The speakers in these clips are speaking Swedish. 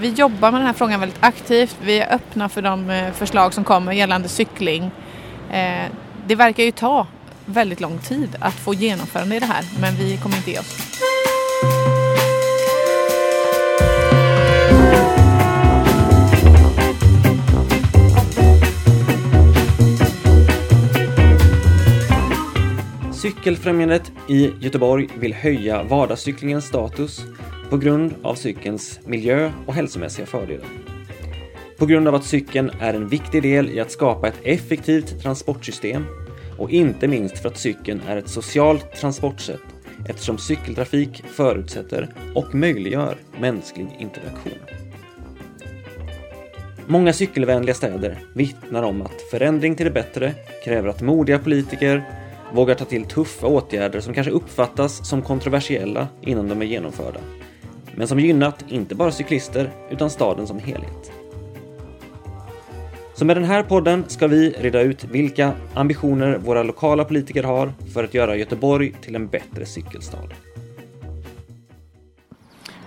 vi jobbar med den här frågan väldigt aktivt. Vi är öppna för de eh, förslag som kommer gällande cykling. Eh, det verkar ju ta väldigt lång tid att få genomförande i det här men vi kommer inte ge oss. Cykelfrämjandet i Göteborg vill höja vardagscyklingens status på grund av cykelns miljö och hälsomässiga fördelar. På grund av att cykeln är en viktig del i att skapa ett effektivt transportsystem och inte minst för att cykeln är ett socialt transportsätt eftersom cykeltrafik förutsätter och möjliggör mänsklig interaktion. Många cykelvänliga städer vittnar om att förändring till det bättre kräver att modiga politiker vågar ta till tuffa åtgärder som kanske uppfattas som kontroversiella innan de är genomförda. Men som gynnat inte bara cyklister utan staden som helhet. Så med den här podden ska vi reda ut vilka ambitioner våra lokala politiker har för att göra Göteborg till en bättre cykelstad.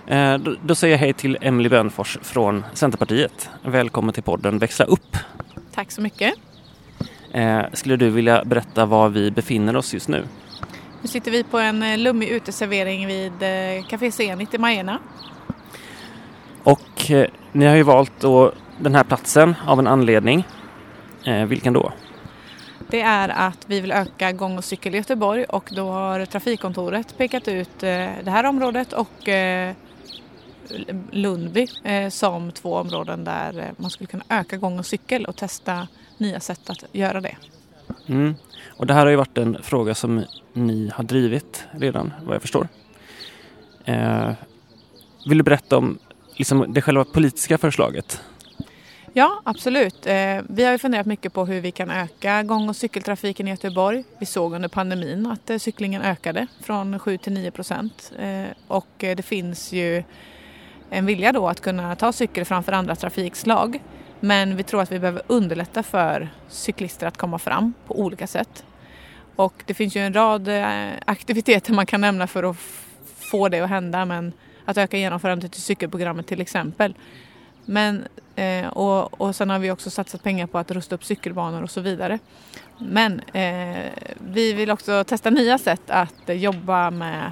Eh, då säger jag hej till Emily Bönfors från Centerpartiet. Välkommen till podden Växla upp. Tack så mycket. Eh, skulle du vilja berätta var vi befinner oss just nu? Nu sitter vi på en eh, lummig uteservering vid eh, Café Zenit i Majerna. Och eh, ni har ju valt då den här platsen av en anledning. Eh, vilken då? Det är att vi vill öka gång och cykel i Göteborg och då har Trafikkontoret pekat ut eh, det här området och eh, Lundby som två områden där man skulle kunna öka gång och cykel och testa nya sätt att göra det. Mm. Och det här har ju varit en fråga som ni har drivit redan vad jag förstår. Eh, vill du berätta om liksom, det själva politiska förslaget? Ja, absolut. Eh, vi har ju funderat mycket på hur vi kan öka gång och cykeltrafiken i Göteborg. Vi såg under pandemin att eh, cyklingen ökade från 7 till 9 procent eh, och eh, det finns ju en vilja då att kunna ta cykel framför andra trafikslag. Men vi tror att vi behöver underlätta för cyklister att komma fram på olika sätt. Och det finns ju en rad eh, aktiviteter man kan nämna för att få det att hända men att öka genomförandet i cykelprogrammet till exempel. Men, eh, och, och sen har vi också satsat pengar på att rusta upp cykelbanor och så vidare. Men eh, vi vill också testa nya sätt att jobba med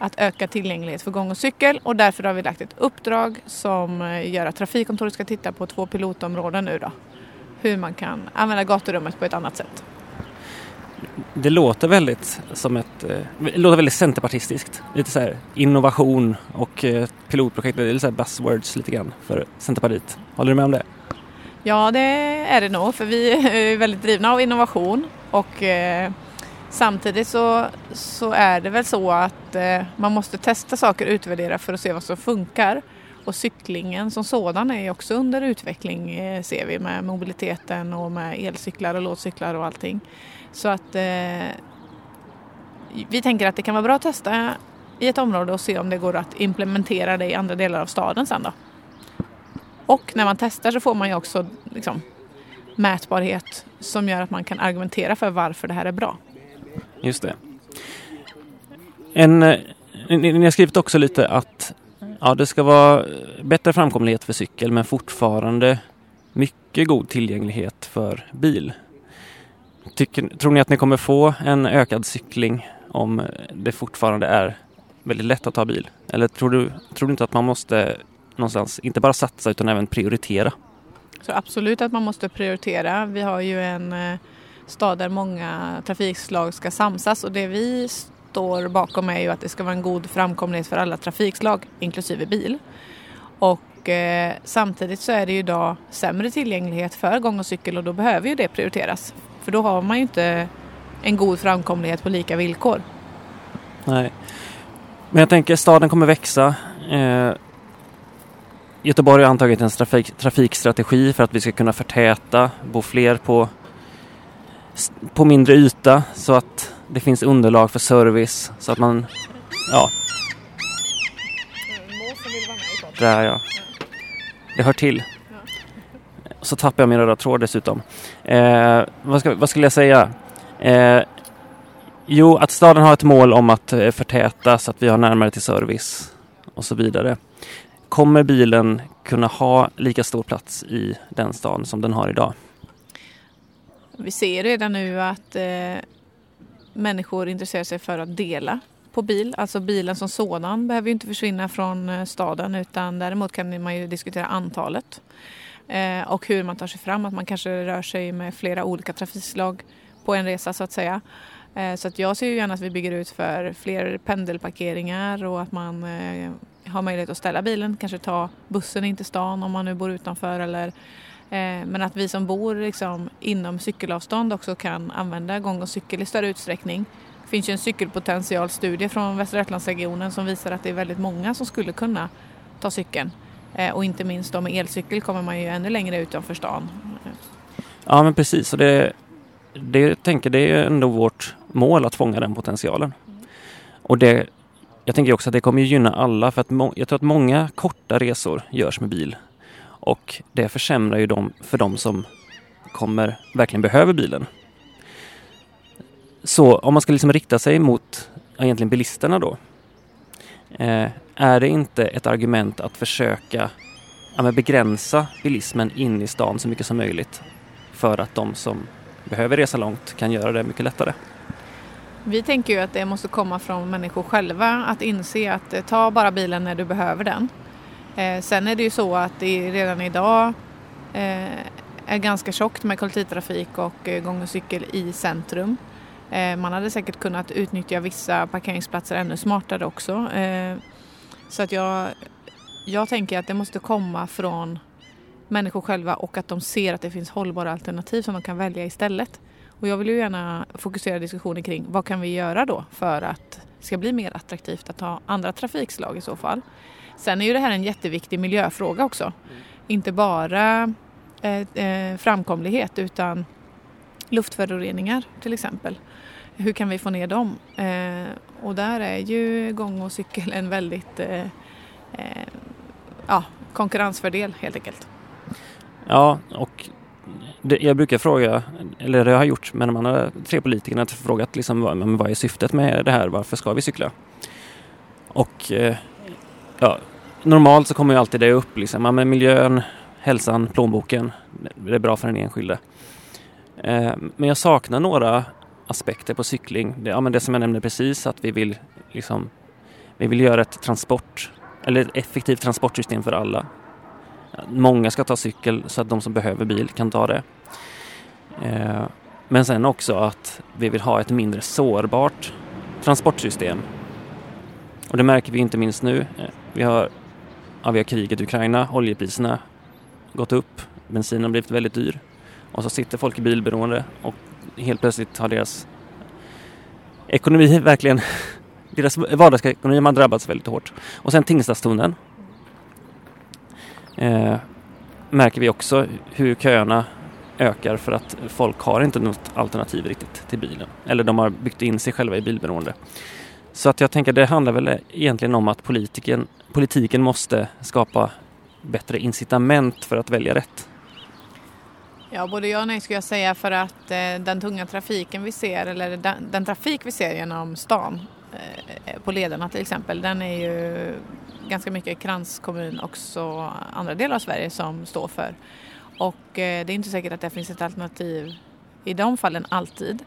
att öka tillgänglighet för gång och cykel och därför har vi lagt ett uppdrag som eh, gör att Trafikkontoret ska titta på två pilotområden nu då. Hur man kan använda gaturummet på ett annat sätt. Det låter väldigt som ett, eh, det låter väldigt centerpartistiskt. Lite så här innovation och eh, pilotprojekt, det är lite så här buzzwords lite grann för Centerpartiet. Håller du med om det? Ja, det är det nog, för vi är väldigt drivna av innovation och samtidigt så, så är det väl så att eh, man måste testa saker och utvärdera för att se vad som funkar. Och cyklingen som sådan är också under utveckling eh, ser vi med mobiliteten och med elcyklar och lådcyklar och allting. Så att eh, vi tänker att det kan vara bra att testa i ett område och se om det går att implementera det i andra delar av staden sen då. Och när man testar så får man ju också liksom, mätbarhet som gör att man kan argumentera för varför det här är bra. Just det. En, eh, ni har skrivit också lite att ja, det ska vara bättre framkomlighet för cykel men fortfarande mycket god tillgänglighet för bil. Tycker, tror ni att ni kommer få en ökad cykling om det fortfarande är väldigt lätt att ta bil? Eller tror du, tror du inte att man måste någonstans inte bara satsa utan även prioritera? Så absolut att man måste prioritera. Vi har ju en eh, stad där många trafikslag ska samsas och det vi står bakom är ju att det ska vara en god framkomlighet för alla trafikslag inklusive bil. Och eh, samtidigt så är det ju idag sämre tillgänglighet för gång och cykel och då behöver ju det prioriteras. För då har man ju inte en god framkomlighet på lika villkor. Nej. Men jag tänker staden kommer växa. Eh, Göteborg har antagit en trafik, trafikstrategi för att vi ska kunna förtäta, bo fler på, på mindre yta så att det finns underlag för service så att man, ja. Där ja. Det hör till. Så tappar jag min röda tråd dessutom. Eh, vad, ska, vad, skulle jag säga? Eh, jo, att staden har ett mål om att eh, förtäta så att vi har närmare till service och så vidare. kommer bilen kunna ha lika stor plats i den stan som den har idag? Vi ser redan nu att eh, människor intresserar sig för att dela på bil. Alltså bilen som sådan behöver ju inte försvinna från eh, staden utan däremot kan man ju diskutera antalet eh, och hur man tar sig fram. Att man kanske rör sig med flera olika trafikslag på en resa så att säga. Eh, så att jag ser ju gärna att vi bygger ut för fler pendelparkeringar och att man eh, har möjlighet att ställa bilen, kanske ta bussen in till stan om man nu bor utanför eller Eh, men att vi som bor liksom inom cykelavstånd också kan använda gång och cykel i större utsträckning. Det finns ju en cykelpotentialstudie från Västra Götalandsregionen som visar att det är väldigt många som skulle kunna ta cykeln. Eh, och inte minst då med elcykel kommer man ju ännu längre utanför stan. Ja men precis och det, det tänker det är ändå vårt mål att fånga den potentialen. Och det, jag tänker också att det kommer gynna alla för att jag tror att många korta resor görs med bil. Och det försämrar ju dem för de som kommer verkligen behöver bilen. Så om man ska liksom rikta sig mot egentligen bilisterna då. Eh, är det inte ett argument att försöka ja, begränsa bilismen in i stan så mycket som möjligt för att de som behöver resa långt kan göra det mycket lättare? Vi tänker ju att det måste komma från människor själva att inse att eh, ta bara bilen när du behöver den. Eh, sen är det ju så att det redan idag eh, är ganska tjockt med kollektivtrafik och eh, gång och cykel i centrum. Eh, man hade säkert kunnat utnyttja vissa parkeringsplatser ännu smartare också. Eh, så att jag, jag tänker att det måste komma från människor själva och att de ser att det finns hållbara alternativ som de kan välja istället. Och jag vill ju gärna fokusera diskussionen kring vad kan vi göra då för att ska bli mer attraktivt att ha andra trafikslag i så fall. Sen är ju det här en jätteviktig miljöfråga också. Mm. Inte bara eh, eh, framkomlighet utan luftföroreningar till exempel. Hur kan vi få ner dem? Eh, och där är ju gång och cykel en väldigt eh, eh, ja, konkurrensfördel helt enkelt. Ja, och jag brukar fråga, eller det har jag gjort med de andra tre politikerna, att frågat liksom, vad, vad är syftet med det här, varför ska vi cykla? Och eh, ja, normalt så kommer ju alltid det upp, liksom, ja, men miljön, hälsan, plånboken, det är bra för den enskilde. Eh, men jag saknar några aspekter på cykling. Det, ja, men det som jag nämnde precis, att vi vill, liksom, vi vill göra ett transport, eller ett effektivt transportsystem för alla. Många ska ta cykel så att de som behöver bil kan ta det. Eh, men sen också att vi vill ha ett mindre sårbart transportsystem. Och det märker vi inte minst nu. Eh, vi har, ja, vi har kriget i Ukraina, oljepriserna gått upp, bensinen har blivit väldigt dyr. Och så sitter folk i bilberoende och helt plötsligt har deras ekonomi verkligen, deras vardagsekonomi har drabbats väldigt hårt. Och sen Tingstadstunneln eh, märker vi också hur köerna ökar för att folk har inte något alternativ riktigt till bilen. Eller de har byggt in sig själva i bilberoende. Så att jag tänker det handlar väl egentligen om att politiken, politiken måste skapa bättre incitament för att välja rätt. Ja, både ja och nej skulle jag säga för att eh, den tunga trafiken vi ser, eller den, den trafik vi ser genom stan eh, på lederna till exempel, den är ju ganska mycket kranskommun också andra delar av Sverige som står för. Och eh, det är inte säkert att det finns ett alternativ i de fallen alltid.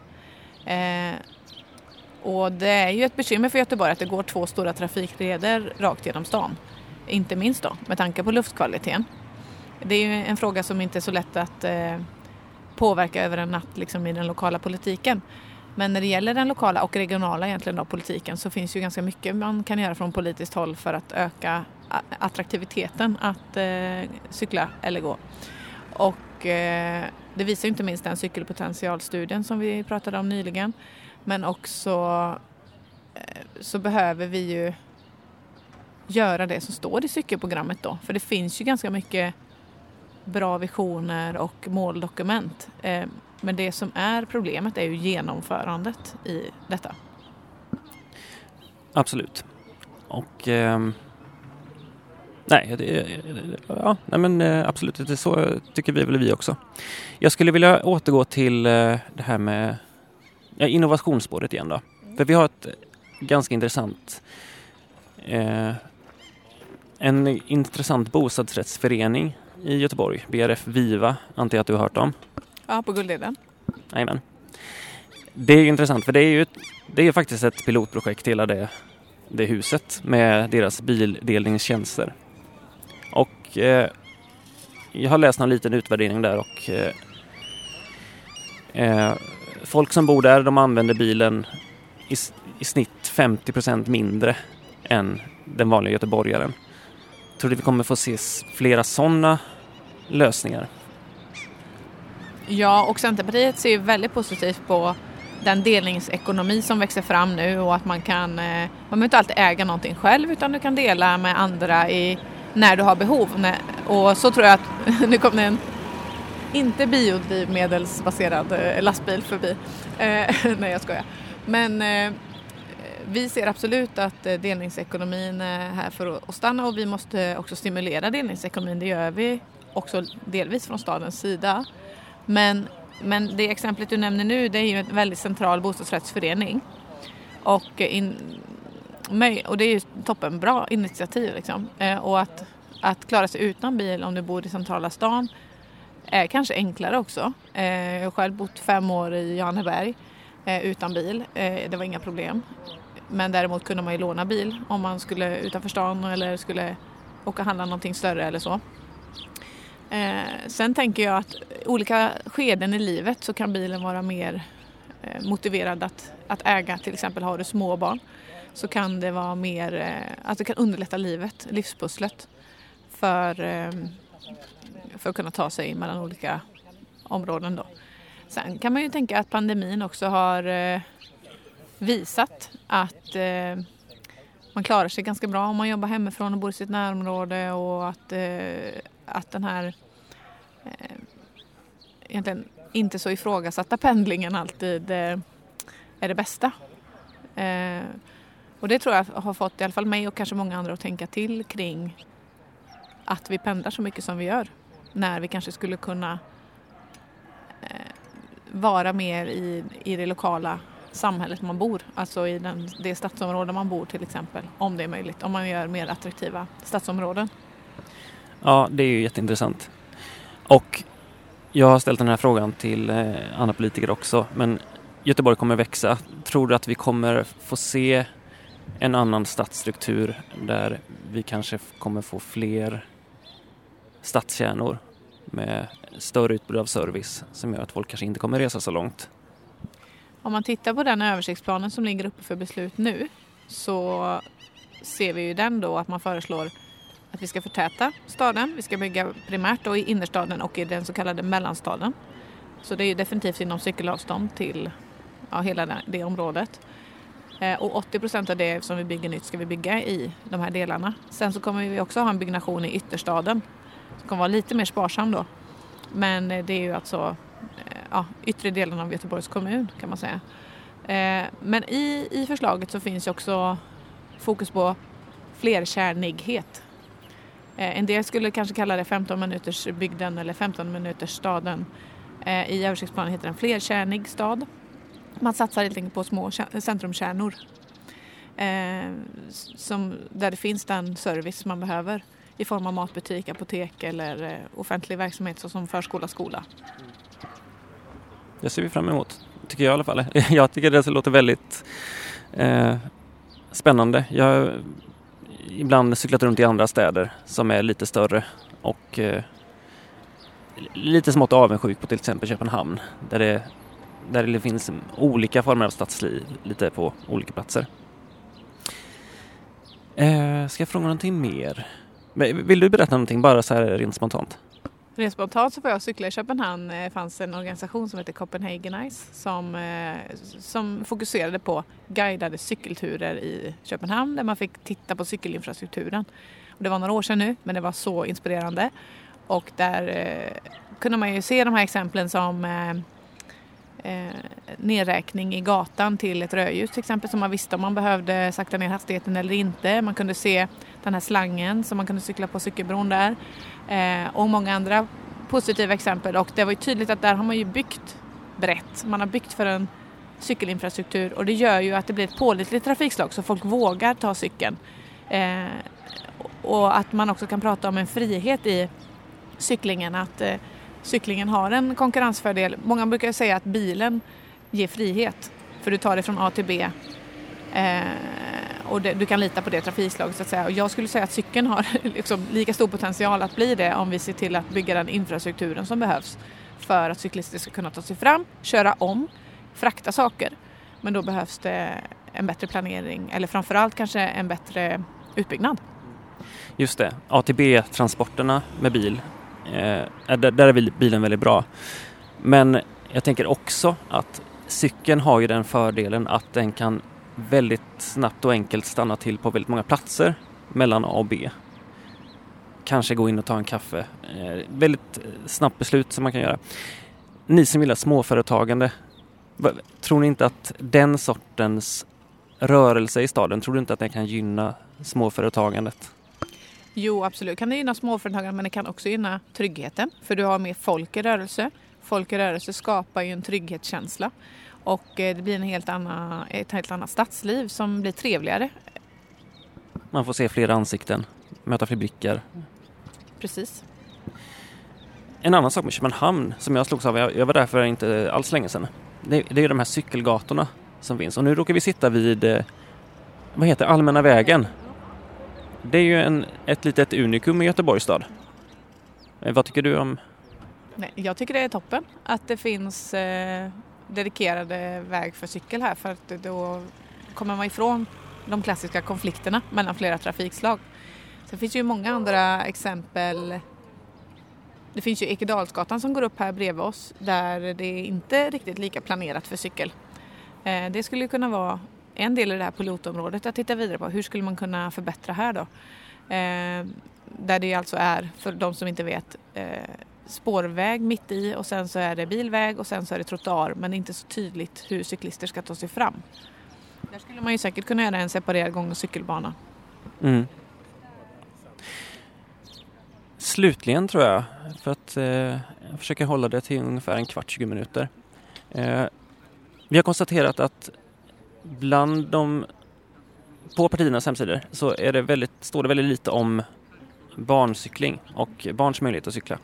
Eh, och det är ju ett bekymmer för Göteborg att det går två stora trafikleder rakt genom stan. Inte minst då med tanke på luftkvaliteten. Det är ju en fråga som inte är så lätt att eh, påverka över en natt liksom, i den lokala politiken. Men när det gäller den lokala och regionala egentligen då, politiken så finns ju ganska mycket man kan göra från politiskt håll för att öka attraktiviteten att eh, cykla eller gå. Och eh, det visar inte minst den cykelpotentialstudien som vi pratade om nyligen. Men också eh, så behöver vi ju göra det som står i cykelprogrammet då. För det finns ju ganska mycket bra visioner och måldokument. Eh, men det som är problemet är ju genomförandet i detta. Absolut. Och eh, nej, det, ja, nej men eh, absolut, det så tycker vi väl vi också. Jag skulle vilja återgå till eh, det här med ja, innovationsspåret igen då. För vi har ett ganska intressant eh, en intressant bostadsrättsförening i Göteborg, BRF Viva, antar jag att du har hört om? Ja, på Guldheden. Jajamän. Det är intressant för det är ju det är faktiskt ett pilotprojekt hela det, det huset med deras bildelningstjänster. Och eh, jag har läst en liten utvärdering där och eh, eh, folk som bor där de använder bilen i, i snitt 50% mindre än den vanliga göteborgaren. Tror du vi kommer få se flera sådana lösningar? Ja, och Centerpartiet ser väldigt positivt på den delningsekonomi som växer fram nu och att man kan, eh, man behöver inte alltid äga någonting själv utan du kan dela med andra i, när du har behov. Och så tror jag att, nu kom det en inte biodrivmedelsbaserad eh, lastbil förbi. Eh, nej jag skojar. Men vi ser absolut att delningsekonomin är här för att stanna och vi måste också stimulera delningsekonomin. Det gör vi också delvis från stadens sida. Men, men det exemplet du nämner nu det är ju en väldigt central bostadsrättsförening. Och, in, och det är ju toppenbra initiativ liksom. Eh, och att, att klara sig utan bil om du bor i centrala stan är kanske enklare också. Eh, jag har själv bott fem år i Johanneberg eh, utan bil. Det var inga problem. Men däremot kunde man ju låna bil om man skulle utanför stan eller skulle åka och handla någonting större eller så. Eh, sen tänker jag att olika skeden i livet så kan bilen vara mer eh, motiverad att, att äga. Till exempel har du småbarn så kan det vara mer, eh, att det kan underlätta livet, livspusslet för, eh, för att kunna ta sig mellan olika områden då. Sen kan man ju tänka att pandemin också har eh, visat att eh, man klarar sig ganska bra om man jobbar hemifrån och bor i sitt närområde och att, eh, att den här eh, egentligen inte så ifrågasatta pendlingen alltid eh, är det bästa. Eh, och det tror jag har fått i alla fall mig och kanske många andra att tänka till kring att vi pendlar så mycket som vi gör. När vi kanske skulle kunna eh, vara mer i, i det lokala samhället man bor, alltså i den, det stadsområde man bor till exempel, om det är möjligt, om man gör mer attraktiva stadsområden. Ja, det är ju jätteintressant. Och jag har ställt den här frågan till eh, andra politiker också, men Göteborg kommer växa. Tror du att vi kommer få se en annan stadsstruktur där vi kanske kommer få fler stadskärnor med större utbud av service som gör att folk kanske inte kommer resa så långt? Om man tittar på den översiktsplanen som ligger uppe för beslut nu så ser vi ju den då att man föreslår att vi ska förtäta staden. Vi ska bygga primärt då i innerstaden och i den så kallade mellanstaden. Så det är definitivt inom cykelavstånd till ja, hela det området. Eh, och 80 procent av det som vi bygger nytt ska vi bygga i de här delarna. Sen så kommer vi också ha en byggnation i ytterstaden som kommer vara lite mer sparsam då. Men eh, det är ju alltså eh, ja, yttre delen av Göteborgs kommun kan man säga. Men i, i förslaget så finns ju också fokus på flerkärnighet. Eh, en del skulle kanske kalla det 15 minuters bygden eller 15 minuters staden. Eh, I översiktsplanen heter den flerkärnig stad. Man satsar helt enkelt på små centrumkärnor eh, som, där det finns den service man behöver i form av matbutik, apotek eller offentlig verksamhet såsom förskola, skola. Det ser vi fram emot, tycker jag i alla fall. Jag tycker det låter väldigt eh, spännande. Jag ibland cyklat runt i andra städer som är lite större och eh, lite smått avundsjuk på till exempel Köpenhamn där det, där det finns olika former av stadsliv lite på olika platser. Eh, ska jag fråga någonting mer? Vill du berätta någonting bara så här rent spontant? Rent spontant så får jag cykla i Köpenhamn. Det fanns en organisation som heter Copenhagenize som, eh, som fokuserade på guidade cykelturer i Köpenhamn där man fick titta på cykelinfrastrukturen. Och det var några år sedan nu men det var så inspirerande. Och där eh, kunde man ju se de här exemplen som eh, eh, nedräkning i gatan till ett rödljus till exempel så man visste om man behövde sakta ner hastigheten eller inte. Man kunde se den här slangen som man kunde cykla på cykelbron där eh, och många andra positiva exempel och det var ju tydligt att där har man ju byggt brett. Man har byggt för en cykelinfrastruktur och det gör ju att det blir ett pålitligt trafikslag så folk vågar ta cykeln. Eh, och att man också kan prata om en frihet i cyklingen. Att eh, cyklingen har en konkurrensfördel. Många brukar säga att bilen ger frihet för du tar det från A till B. Eh, och det, du kan lita på det trafikslaget så att säga. Och jag skulle säga att cykeln har liksom lika stor potential att bli det om vi ser till att bygga den infrastrukturen som behövs för att cyklister ska kunna ta sig fram, köra om, frakta saker. Men då behövs det en bättre planering eller framförallt kanske en bättre utbyggnad. Just det, ATB-transporterna med bil, eh, eh, där, där är bilen väldigt bra. Men jag tänker också att cykeln har ju den fördelen att den kan väldigt snabbt och enkelt stanna till på väldigt många platser mellan A och B. Kanske gå in och ta en kaffe. Eh, väldigt eh, snabbt beslut som man kan göra. Ni som gillar småföretagande, tror ni inte att den sortens rörelse i staden, tror du inte att den kan gynna småföretagandet? Jo, absolut kan det gynna småföretagandet men det kan också gynna tryggheten för du har mer folk i rörelse. Folk i rörelse skapar ju en trygghetskänsla och eh, det blir en helt annan, ett helt annat stadsliv som blir trevligare. Man får se fler ansikten, möta fler blickar. Precis. En annan sak med Köpenhamn som jag slogs av, jag var där för inte alls länge sedan. Det, det är de här cykelgatorna som finns och nu råkar vi sitta vid, eh, vad heter Allmänna vägen. Det är ju en, ett litet unikum i Göteborgs stad. Eh, vad tycker du om? Nej, jag tycker det är toppen att det finns eh, dedikerade väg för cykel här för att då kommer man ifrån de klassiska konflikterna mellan flera trafikslag. Sen finns ju många andra exempel. Det finns ju Ekedalsgatan som går upp här bredvid oss där det är inte riktigt lika planerat för cykel. Eh, det skulle kunna vara en del i det här pilotområdet att titta vidare på. Hur skulle man kunna förbättra här då? Eh, där det alltså är, för de som inte vet, eh, spårväg mitt i och sen så är det bilväg och sen så är det trottoar men det är inte så tydligt hur cyklister ska ta sig fram. Där skulle man ju säkert kunna göra en separerad gång och cykelbana. Mm. Slutligen tror jag, för att eh, jag försöker hålla det till ungefär en kvart, 20 minuter. Eh, vi har konstaterat att bland de på partiernas hemsidor så är det väldigt, står det väldigt lite om barncykling och barns möjlighet att cykla.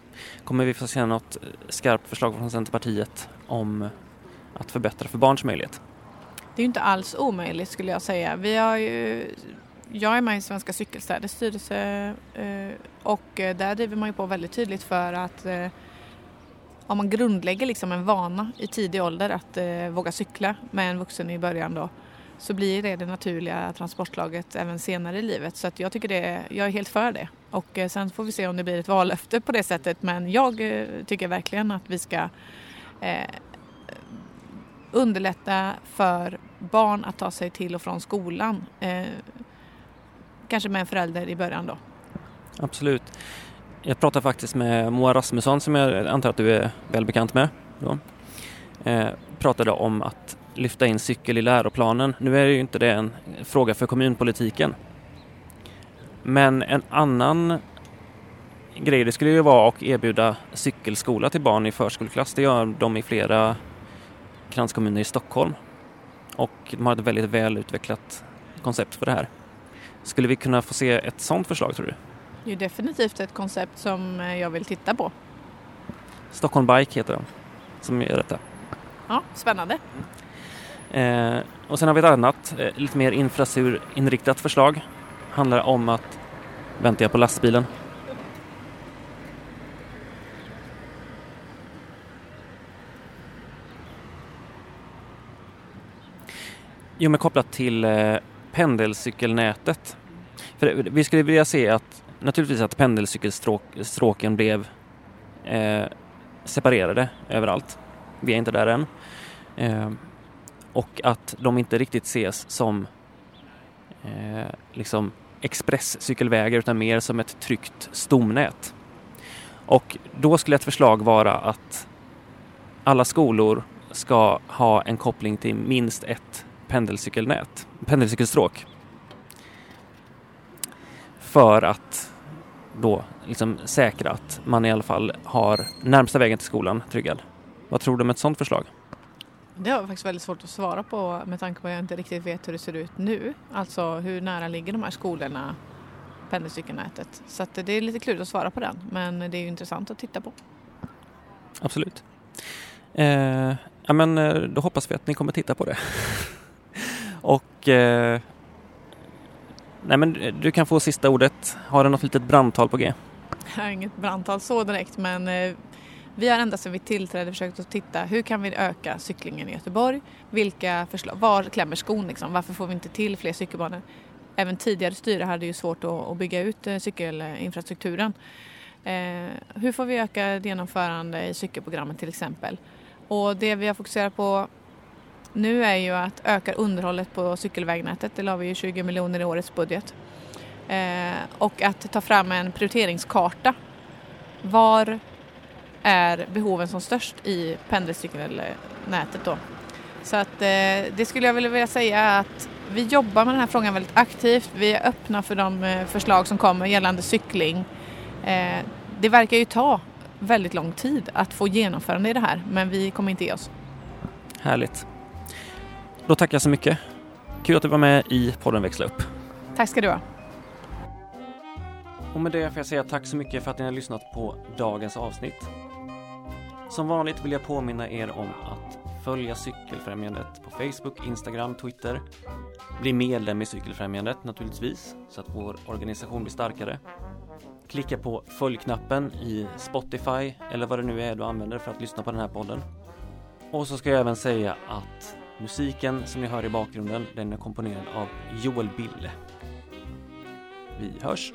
Kommer vi få se något skarpt förslag från Centerpartiet om att förbättra för barns möjlighet? Det är ju inte alls omöjligt skulle jag säga. Vi har ju, jag är med i Svenska cykelstäders styrelse eh, och eh, där driver man ju på väldigt tydligt för att eh, om man grundlägger liksom en vana i tidig ålder att våga cykla med en vuxen i början då så blir det det naturliga transportslaget även senare i livet. Så att jag, tycker det, jag är helt för det. Och eh, sen får vi se om det blir ett vallöfte på det sättet. Men jag eh, tycker verkligen att vi ska eh, underlätta för barn att ta sig till och från skolan. Eh, kanske med en förälder i början då. Absolut. Jag pratade faktiskt med Moa Rasmusson som jag antar att du är väl bekant med. Då. Eh, pratade om att lyfta in cykel i läroplanen. Nu är ju inte det en fråga för kommunpolitiken. Men en annan grej det skulle ju vara att erbjuda cykelskola till barn i förskoleklass. Det gör de i flera kranskommuner i Stockholm. Och de har ett väldigt välutvecklat koncept för det här. Skulle vi kunna få se ett sådant förslag tror du? Det är definitivt ett koncept som jag vill titta på. Stockholm Bike heter de som gör detta. Ja, spännande. Eh, och sen har vi ett annat, eh, lite mer infrastrukturinriktat förslag. Handlar om att, väntar jag på lastbilen. Jo, men kopplat till eh, pendelcykelnätet. För vi skulle vilja se att naturligtvis att pendelcykelstråken blev eh, separerade överallt. Vi är inte där än. Eh, och att de inte riktigt ses som eh, liksom expresscykelvägar utan mer som ett tryggt stomnät. Och då skulle ett förslag vara att alla skolor ska ha en koppling till minst ett pendelcykelnät, pendelcykelstråk. För att då liksom säkra att man i alla fall har närmsta vägen till skolan tryggad. Vad tror du om ett sådant förslag? Det har faktiskt väldigt svårt att svara på med tanke på att jag inte riktigt vet hur det ser ut nu. Alltså hur nära ligger de här skolorna pendelcykelnätet. Så det är lite klurigt att svara på den men det är ju intressant att titta på. Absolut. Eh, ja, men eh, då hoppas vi att ni kommer titta på det. Och eh, nej, men du kan få sista ordet. Har du något litet brandtal på G? Jag har inget brandtal så direkt men eh, vi har ända sedan vi tillträdde försökt att titta hur kan vi öka cyklingen i Göteborg? Vilka förslag? Var klämmer skon liksom? Varför får vi inte till fler cykelbanor? Även tidigare styre hade ju svårt att, bygga ut eh, cykelinfrastrukturen. Eh, hur får vi öka genomförande i cykelprogrammet till exempel? Och det vi har fokuserat på nu är ju att öka underhållet på cykelvägnätet. Det la vi ju 20 miljoner i årets budget. Eh, och att ta fram en prioriteringskarta. Var är behoven som störst i pendelcykelnätet då? Så att eh, det skulle jag vilja säga att vi jobbar med den här frågan väldigt aktivt. Vi är öppna för de eh, förslag som kommer gällande cykling. Eh, det verkar ju ta väldigt lång tid att få genomförande i det här men vi kommer inte ge oss. Härligt. Då tackar jag så mycket. Kul att du var med i podden Växla upp. Tack ska du ha. Och med det får jag säga tack så mycket för att ni har lyssnat på dagens avsnitt. Som vanligt vill jag påminna er om att följa Cykelfrämjandet på Facebook, Instagram, Twitter. Bli medlem i Cykelfrämjandet naturligtvis, så att vår organisation blir starkare. Klicka på följknappen i Spotify eller vad det nu är du använder för att lyssna på den här podden. Och så ska jag även säga att musiken som ni hör i bakgrunden, den är komponerad av Joel Bille. Vi hörs!